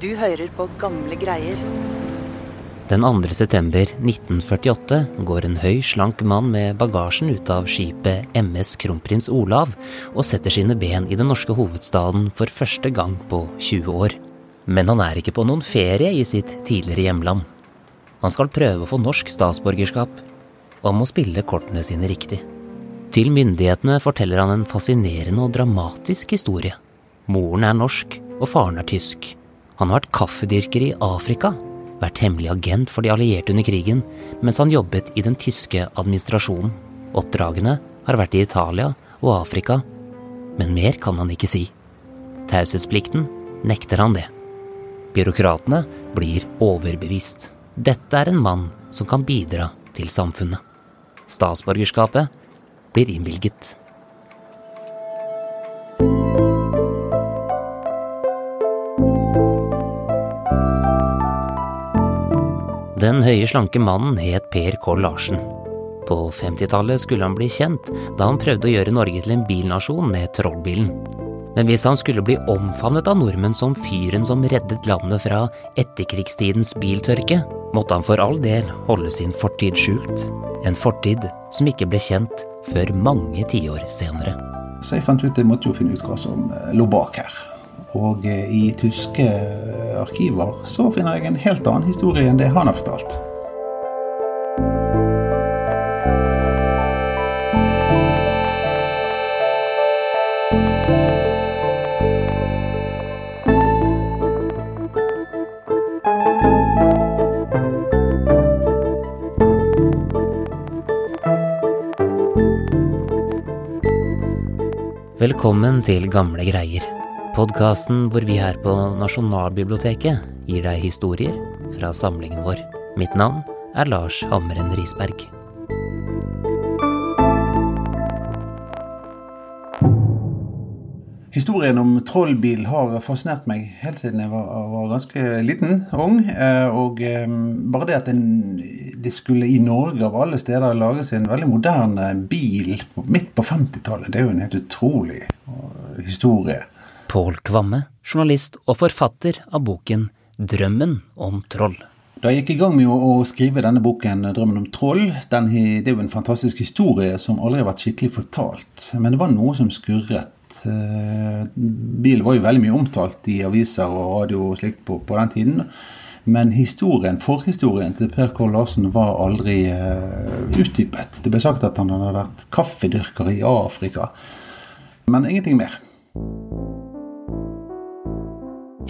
Du hører på gamle greier. Den 2. september 1948 går en høy, slank mann med bagasjen ut av skipet MS Kronprins Olav og setter sine ben i den norske hovedstaden for første gang på 20 år. Men han er ikke på noen ferie i sitt tidligere hjemland. Han skal prøve å få norsk statsborgerskap, og han må spille kortene sine riktig. Til myndighetene forteller han en fascinerende og dramatisk historie. Moren er norsk, og faren er tysk. Han har vært kaffedyrker i Afrika, vært hemmelig agent for de allierte under krigen, mens han jobbet i den tyske administrasjonen. Oppdragene har vært i Italia og Afrika, men mer kan han ikke si. Taushetsplikten nekter han det. Byråkratene blir overbevist. Dette er en mann som kan bidra til samfunnet. Statsborgerskapet blir innvilget. Den høye, slanke mannen het Per K. Larsen. På 50-tallet skulle han bli kjent da han prøvde å gjøre Norge til en bilnasjon med Trollbilen. Men hvis han skulle bli omfavnet av nordmenn som fyren som reddet landet fra etterkrigstidens biltørke, måtte han for all del holde sin fortid skjult. En fortid som ikke ble kjent før mange tiår senere. Så jeg fant ut jeg måtte jo finne ut hva som eh, lå bak her. Og eh, i tyske arkiver så finner jeg en helt annen historie enn det han har fortalt. Velkommen til Gamle greier. Podkasten hvor vi her på Nasjonalbiblioteket gir deg historier fra samlingen vår. Mitt navn er Lars Hammeren Risberg. Historien om trollbil har fascinert meg helt siden jeg var, var ganske liten, ung. eh, Og eh, bare det at en, det skulle i Norge av alle steder lages en veldig moderne bil midt på 50-tallet, det er jo en helt utrolig eh, historie. Pål Kvamme, journalist og forfatter av boken Drømmen om troll. Da jeg gikk i gang med å, skrive denne boken, 'Drømmen om troll', den, det er jo en fantastisk historie som aldri har vært skikkelig fortalt. Men det var noe som skurret. Bilen var jo veldig mye omtalt i aviser og radio og slikt på, på den tiden. Men historien, forhistorien til Per K. Larsen var aldri eh, utdypet. Det ble sagt at han hadde vært kaffedyrker i Afrika. Men ingenting mer.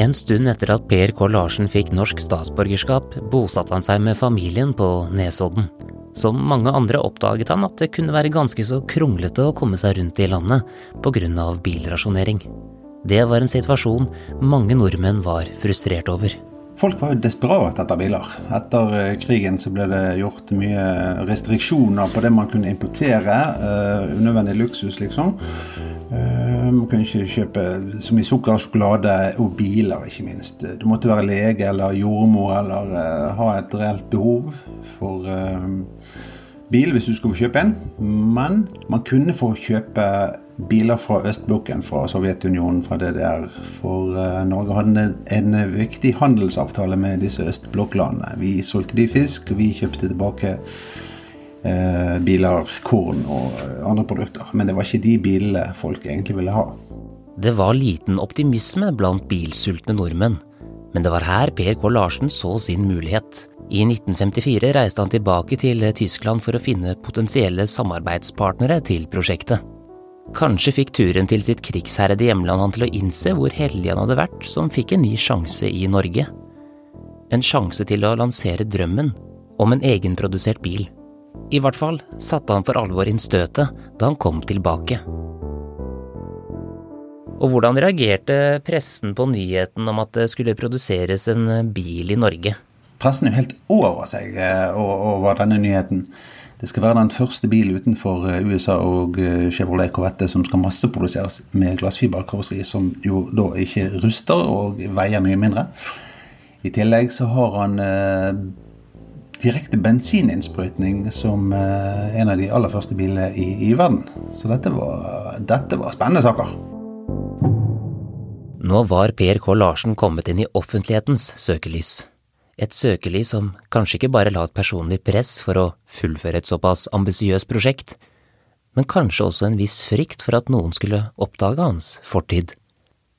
En stund etter at Per K. Larsen fikk norsk statsborgerskap, bosatte han seg med familien på Nesodden. Som mange andre oppdaget han at det kunne være ganske så kronglete å komme seg rundt i landet av bilrasjonering. Det var en situasjon mange nordmenn var frustrert over. Folk var jo desperat etter biler. Etter eh, krigen så ble det gjort mye restriksjoner på det man kunne importere. Uh, unødvendig luksus, liksom. Eh, man kunne ikke kjøpe så mye sukker, sjokolade og biler, ikke minst. Du måtte være lege eller jordmor eller uh, ha et reelt behov for uh, bil hvis du skulle få kjøpe en. Men man kunne få kjøpe biler fra østblokken, fra Sovjetunionen, fra DDR. For uh, Norge hadde en, en viktig handelsavtale med disse østblokklandene. Vi solgte de fisk, og vi kjøpte tilbake eh, biler, korn og eh, andre produkter. Men det var ikke de bilene folk egentlig ville ha. Det var liten optimisme blant bilsultne nordmenn, men det var her Per K. Larsen så sin mulighet. I 1954 reiste han tilbake til Tyskland for å finne potensielle samarbeidspartnere til prosjektet. Kanskje fikk turen til sitt krigsherrede hjemland han til å innse hvor heldig han hadde vært som fikk en ny sjanse i Norge. En sjanse til å lansere drømmen om en egenprodusert bil. I hvert fall satte han for alvor inn støtet da han kom tilbake. Og hvordan reagerte pressen på nyheten om at det skulle produseres en bil i Norge? Pressen er jo helt over seg eh, over denne nyheten. Det skal være den første bilen utenfor eh, USA og eh, Chevrolet Corvette som skal masseproduseres med glassfiberkarosseri, som jo da ikke ruster og veier mye mindre. I tillegg så har han direkte bensininnsprøytning som eh, en av de aller første bilene i, i verden. Så dette var, dette var spennende saker. Nå var Per K. Larsen kommet inn i offentlighetens søkelys. Et søkelys som kanskje ikke bare la et personlig press for å fullføre et såpass ambisiøst prosjekt, men kanskje også en viss frykt for at noen skulle oppdage hans fortid.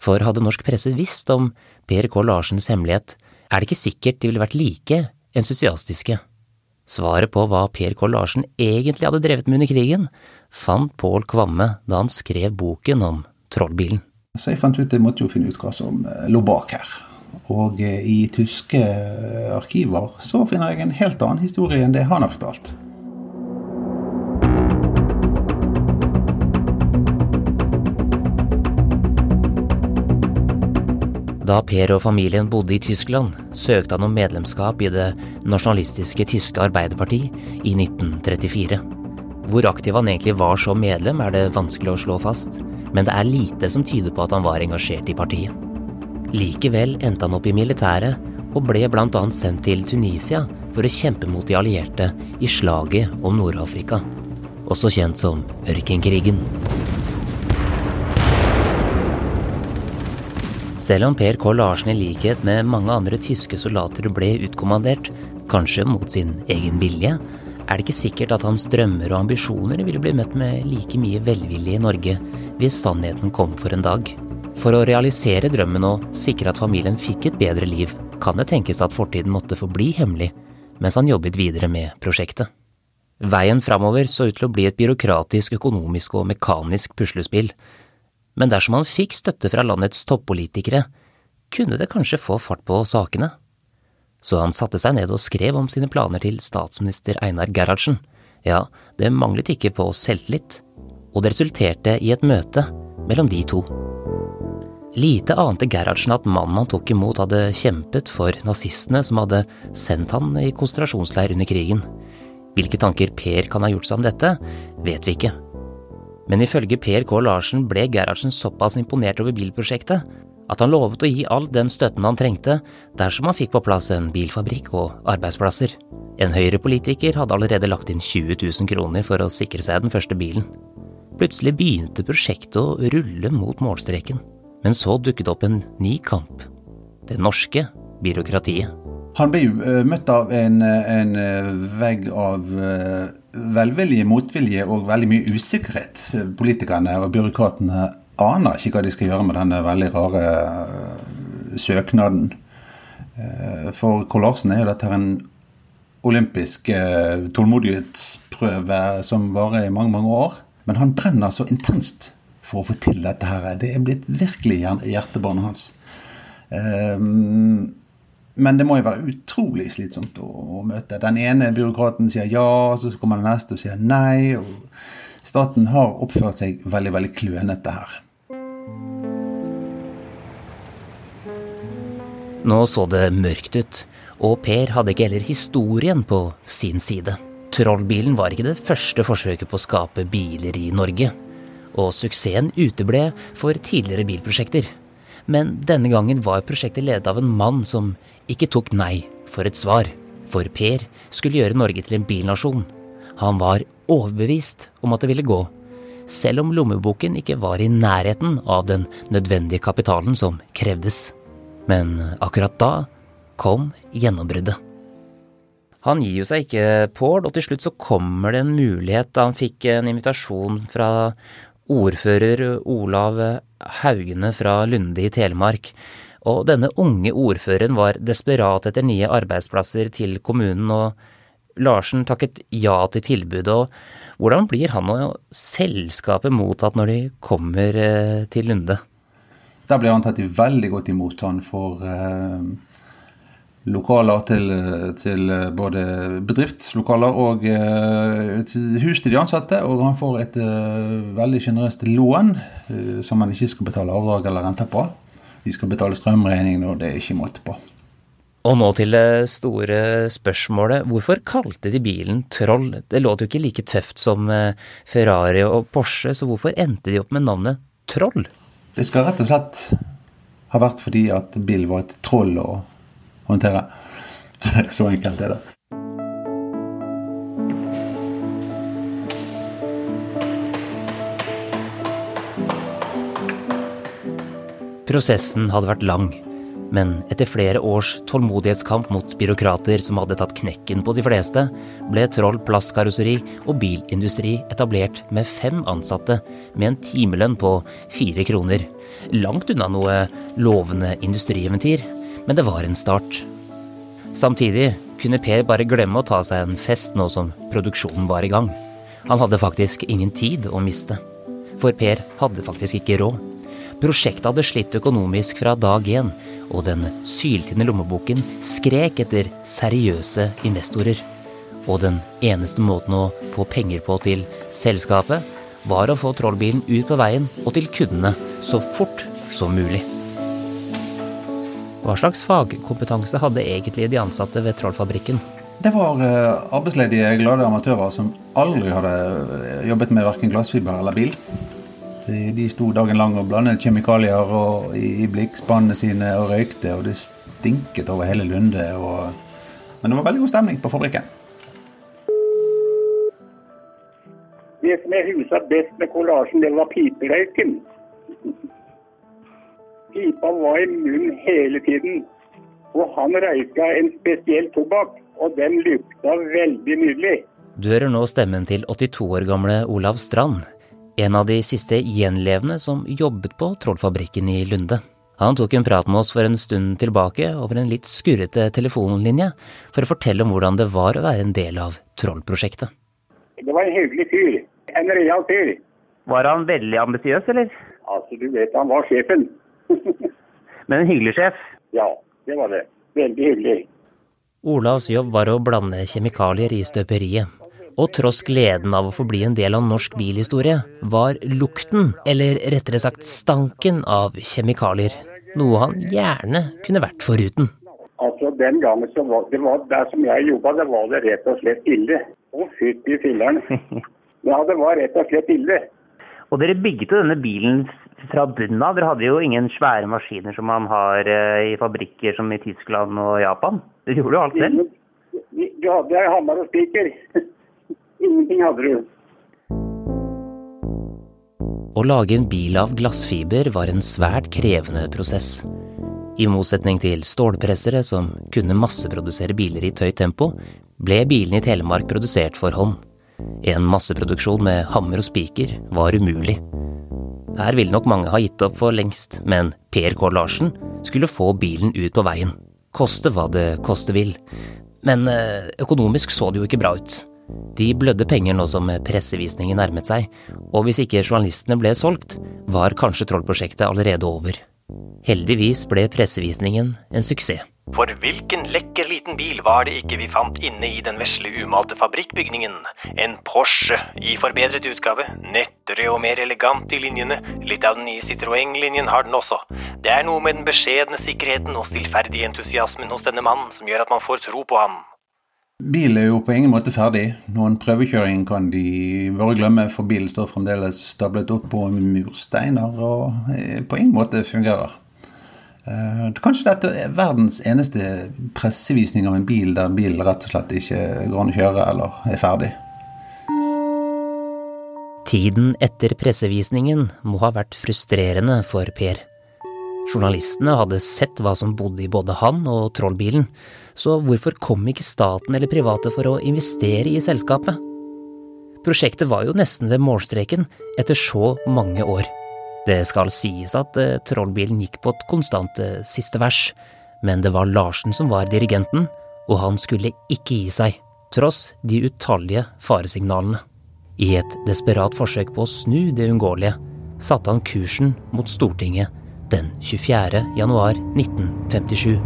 For hadde norsk presse visst om Per K. Larsens hemmelighet, er det ikke sikkert de ville vært like entusiastiske. Svaret på hva Per K. Larsen egentlig hadde drevet med under krigen, fant Pål Kvamme da han skrev boken om Trollbilen. Så jeg fant ut jeg måtte jo finne ut hva som eh, lå bak her. Og eh, i tyske eh, arkiver så finner jeg en helt annen historie enn det han har fortalt. Da Per og familien bodde i Tyskland, søkte han om medlemskap i det nasjonalistiske tyske Arbeiderparti i 1934. Hvor aktiv han egentlig var som medlem, er det vanskelig å slå fast, men det er lite som tyder på at han var engasjert i partiet. Likevel endte han opp i militæret og ble bl.a. sendt til Tunisia for å kjempe mot de allierte i slaget om Nord-Afrika, også kjent som ørkenkrigen. Selv om Per K. Larsen i likhet med mange andre tyske soldater ble utkommandert, kanskje mot sin egen vilje, er det ikke sikkert at hans drømmer og ambisjoner ville bli møtt med like mye velvilje i Norge hvis sannheten kom for en dag. For å realisere drømmen og sikre at familien fikk et bedre liv, kan det tenkes at fortiden måtte forbli hemmelig mens han jobbet videre med prosjektet. Veien framover så ut til å bli et byråkratisk, økonomisk og mekanisk puslespill, men dersom han fikk støtte fra landets toppolitikere, kunne det kanskje få fart på sakene. Så han satte seg ned og skrev om sine planer til statsminister Einar Gerhardsen. Ja, det manglet ikke på selvtillit og det resulterte i et møte mellom de to. Lite ante Gerhardsen at mannen han tok imot hadde kjempet for nazistene som hadde sendt han i konsentrasjonsleir under krigen. Hvilke tanker Per kan ha gjort seg om dette, vet vi ikke. Men ifølge Per K. Larsen ble Gerhardsen såpass imponert over bilprosjektet at han lovet å gi all den støtten han trengte dersom han fikk på plass en bilfabrikk og arbeidsplasser. En Høyre-politiker hadde allerede lagt inn 20 000 kroner for å sikre seg den første bilen. Plutselig begynte prosjektet å rulle mot målstreken, men så dukket opp en ny kamp. Det norske byråkratiet. Han ble jo uh, møtt av en, en uh, vegg av velvilje, motvilje og veldig mye usikkerhet. Politikerne og byråkratene aner ikke hva de skal gjøre med denne veldig rare søknaden. For Kål Larsen er jo dette en olympisk tålmodighetsprøve som varer i mange, mange år. Men han brenner så intenst for å få til dette her. Det er blitt virkelig hjertebarnet hans. Um, men det må jo være utrolig slitsomt å, å, møte. Den ene byråkraten sier ja, så kommer den neste og sier nei. og Staten har oppført seg veldig veldig klønete her. Nå så det mørkt ut, og Per hadde ikke heller historien på sin side. Trollbilen var ikke det første forsøket på å skape biler i Norge, og suksessen uteble for tidligere bilprosjekter. Men denne gangen var prosjektet ledet av en mann som ikke tok nei for et svar, for Per skulle gjøre Norge til en bilnasjon. Han var overbevist om at det ville gå, selv om lommeboken ikke var i nærheten av den nødvendige kapitalen som krevdes. Men akkurat da kom gjennombruddet. Han gir jo seg ikke, Pål, og til slutt så kommer det en mulighet da han fikk en invitasjon fra ordfører Olav Haugene fra Lunde i Telemark. Og denne unge ordføreren var desperat etter nye arbeidsplasser til kommunen, og Larsen takket ja til tilbudet. Og hvordan blir han og selskapet mottatt når de kommer eh, til Lunde? Da blir han tatt veldig godt imot. Han får eh lokaler til, til, både bedriftslokaler og eh, hus til de ansatte. Og han får et veldig sjenerøst lån som han ikke skal betale avdrag eller renter på. De skal betale strømregningen, og det er ikke måte på. Og nå til det store spørsmålet. Hvorfor kalte de bilen Troll? Det låt jo ikke like tøft som Ferrari og Porsche, så hvorfor endte de opp med navnet Troll? Det skal rett og slett ha vært fordi at bilen var et troll å håndtere. Så enkelt er det. Prosessen hadde vært lang, men etter flere års tålmodighetskamp mot byråkrater som hadde tatt knekken på de fleste, ble Troll Plastkarosseri og bilindustri etablert med fem ansatte med en timelønn på fire kroner. Langt unna noe lovende industrieventyr, men det var en start. Samtidig kunne Per bare glemme å ta seg en fest nå som produksjonen var i gang. Han hadde faktisk ingen tid å miste. For Per hadde faktisk ikke råd. Prosjektet hadde slitt økonomisk fra dag én, og den syltynne lommeboken skrek etter seriøse investorer. Og den eneste måten å få penger på til selskapet, var å få trollbilen ut på veien og til kundene så fort som mulig. Hva slags fagkompetanse hadde egentlig de ansatte ved Trollfabrikken? Det var uh, arbeidsledige, glade amatører som aldri hadde eh, jobbet med verken glassfiber eller bil. De, de sto dagen lang og blandet kjemikalier og, i, i blikkspannene sine og røykte, og det stinket over hele Lunde. Og, men det var veldig god stemning på fabrikken. Det som jeg husa best med kollasjen, det var piperøyken. Pipa var i munnen hele tiden. Og han røyka en spesiell tobakk, og den lukta veldig nydelig. Du hører nå stemmen til 82 år gamle Olav Strand, en av de siste gjenlevende som jobbet på Trollfabrikken i Lunde. Han tok en prat med oss for en stund tilbake over en litt skurrete telefonlinje for å fortelle om hvordan det var å være en del av Trollprosjektet. Det var en hyggelig fyr. En real fyr. Var han veldig ambisiøs, eller? Altså, du vet han var sjefen. Men en hyggelig sjef? Ja, det var det. Veldig hyggelig. Olavs jobb var å blande kjemikalier i støperiet. Og tross gleden av å få bli en del av norsk bilhistorie, var lukten, eller rettere sagt stanken, av kjemikalier noe han gjerne kunne vært foruten. Altså, Den gangen så var det var der som jeg jobba, det var det rett og slett ille. Å, fytti filleren. Ja, det var rett og slett ille. Og dere bygget jo denne bilen fra bunnen av. Dere hadde jo ingen svære maskiner som man har eh, i fabrikker som i Tyskland og Japan. Dere gjorde jo alt selv. Du hadde hammer og spiker. Ingenting hadde du. Å lage en bil av glassfiber var en svært krevende prosess. I motsetning til stålpressere som kunne masseprodusere biler i et høyt tempo, ble bilene i Telemark produsert for hånd. En masseproduksjon med hammer og spiker var umulig. Her ville nok mange ha gitt opp for lengst, men Per K. Larsen skulle få bilen ut på veien. Koste hva det koste vil. Men eh, økonomisk så det jo ikke bra ut. De blødde penger nå som pressevisningen nærmet seg, og hvis ikke journalistene ble solgt, var kanskje Trollprosjektet allerede over. Heldigvis ble pressevisningen en suksess. For hvilken lekker liten bil var det ikke vi fant inne i den vesle umalte fabrikkbygningen? En Porsche i forbedret utgave, nettere og mer elegant i linjene, litt av den nye Citroën-linjen har den også. Det er noe med den beskjedne sikkerheten og stillferdige entusiasmen hos denne mannen som gjør at man får tro på ham. Bil er jo på ingen måte ferdig. Noen prøvekjøring kan de bare glemme, for bilen står fremdeles stablet opp på mursteiner og på ingen måte fungerer. Uh, kanskje dette er verdens eneste pressevisning av en bil der bilen rett og slett ikke går an å kjøre eller er ferdig. Tiden etter pressevisningen må ha vært frustrerende for Per. Journalistene hadde sett hva som bodde i både han og trollbilen, så hvorfor kom ikke staten eller private for å investere i selskapet? Prosjektet var jo nesten ved målstreken etter så mange år. Det skal sies at eh, trollbilen gikk på et konstant eh, siste vers, men det var Larsen som var dirigenten, og han skulle ikke gi seg, tross de utallige faresignalene. I et desperat forsøk på å snu det uunngåelige satte han kursen mot Stortinget den 24. januar 1957.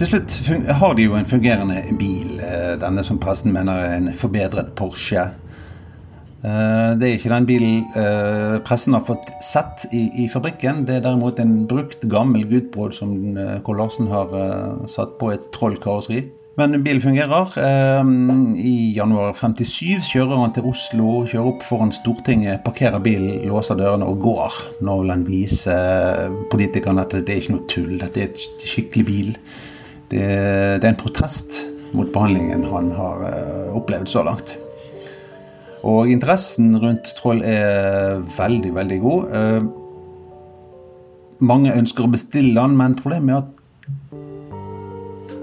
Til slutt har de jo en fungerende bil, eh, denne som pressen mener er en forbedret Porsche. Eh, det er ikke den bilen eh, pressen har fått sett i, i, fabrikken. Det er derimot en brukt, gammel gudbrod som Kål Larsen har satt på et Troll-karosseri. Men bilen fungerer. Ehm, I januar 57 kjører han til Oslo, kjører opp foran Stortinget, parkerer bilen, låser dørene og går. Nå vil han vise politikerne at det er ikke noe tull, dette er et skikkelig bil. Det, det er en protest mot behandlingen han har eh, opplevd så langt. Og interessen rundt Troll er veldig, veldig god. Eh, mange ønsker å bestille han, men problemet er at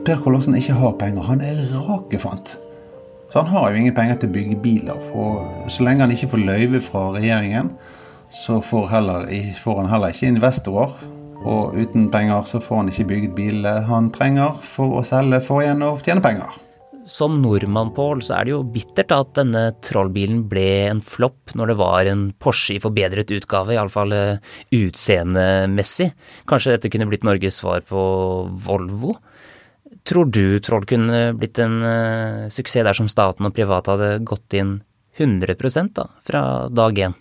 Per Kolossen ikke har penger. Han er rakefant. Så han har jo ingen penger til å bygge biler. For så lenge han ikke får løyve fra regjeringen, så får, heller, får han heller ikke investorer. Og uten penger så får han ikke bygget bilene han trenger for å selge for igjen å tjene penger. Som nordmann, Pål, så er det jo bittert at denne trollbilen ble en flopp når det var en Porsche i forbedret utgave, iallfall uh, utseendemessig. Kanskje dette kunne blitt Norges svar på Volvo? Tror du Troll kunne blitt en uh, suksess dersom staten og private hadde gått inn 100 da, fra dag én?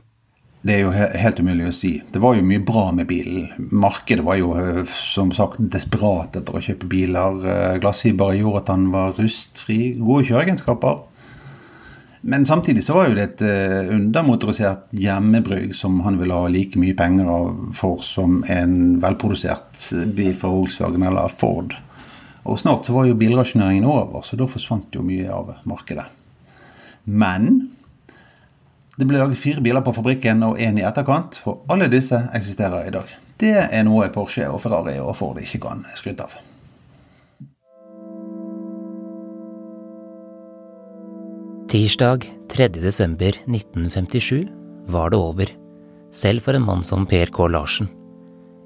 Det er jo helt umulig å si. Det var jo mye bra med bilen. Markedet var jo eh, som sagt desperat etter å kjøpe biler. Glassfiber Glassfiberet gjorde at han var rustfri. Gode kjøreegenskaper. Men samtidig så var jo det et eh, undermotorisert hjemmebrygg som han ville ha like mye penger for som en velprodusert bil fra Volkswagen eller Ford. Og snart så var jo bilrasjoneringen over, så da forsvant jo mye av markedet. Men det ble laget fire biler på fabrikken og én i etterkant, og alle disse eksisterer i dag. Det er noe Porsche og Ferrari og Ford ikke kan skryte av. Tirsdag 3.12.1957 var det over, selv for en mann som Per K. Larsen.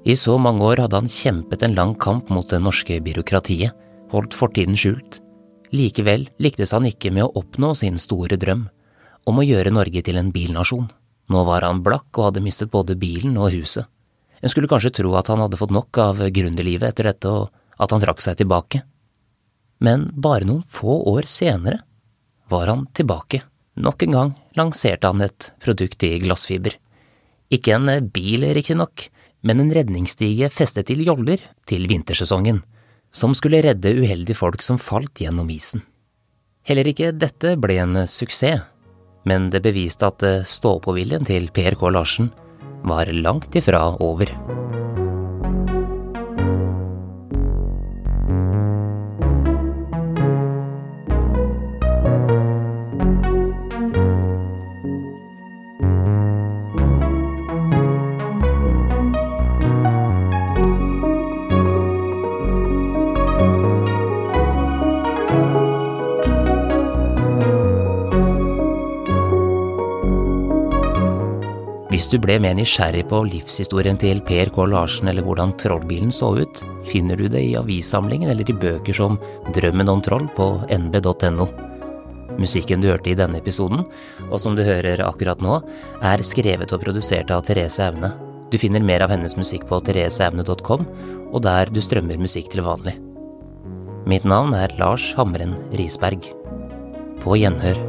I så mange år hadde han kjempet en lang kamp mot det norske byråkratiet, holdt fortiden skjult. Likevel lyktes han ikke med å oppnå sin store drøm om å gjøre Norge til en bilnasjon. Nå var han blakk og hadde mistet både bilen og huset. En skulle kanskje tro at han hadde fått nok av gründerlivet etter dette, og at han trakk seg tilbake. Men bare noen få år senere var han tilbake. Nok en gang lanserte han et produkt i glassfiber. Ikke en bil, riktignok, men en redningsstige festet til joller til vintersesongen, som skulle redde uheldige folk som falt gjennom isen. Heller ikke dette ble en suksess, men det beviste at stå-på-viljen til Per K. Larsen var langt ifra over. Hvis du ble mer nysgjerrig på livshistorien til Per K. Larsen eller hvordan trollbilen så ut, finner du det i avissamlingen eller i bøker som Drømmen om troll på nb.no. Musikken du hørte i denne episoden, og som du hører akkurat nå, er skrevet og produsert av Therese Aune. Du finner mer av hennes musikk på thereseaune.com, og der du strømmer musikk til vanlig. Mitt navn er Lars Hamren Risberg. På gjenhør.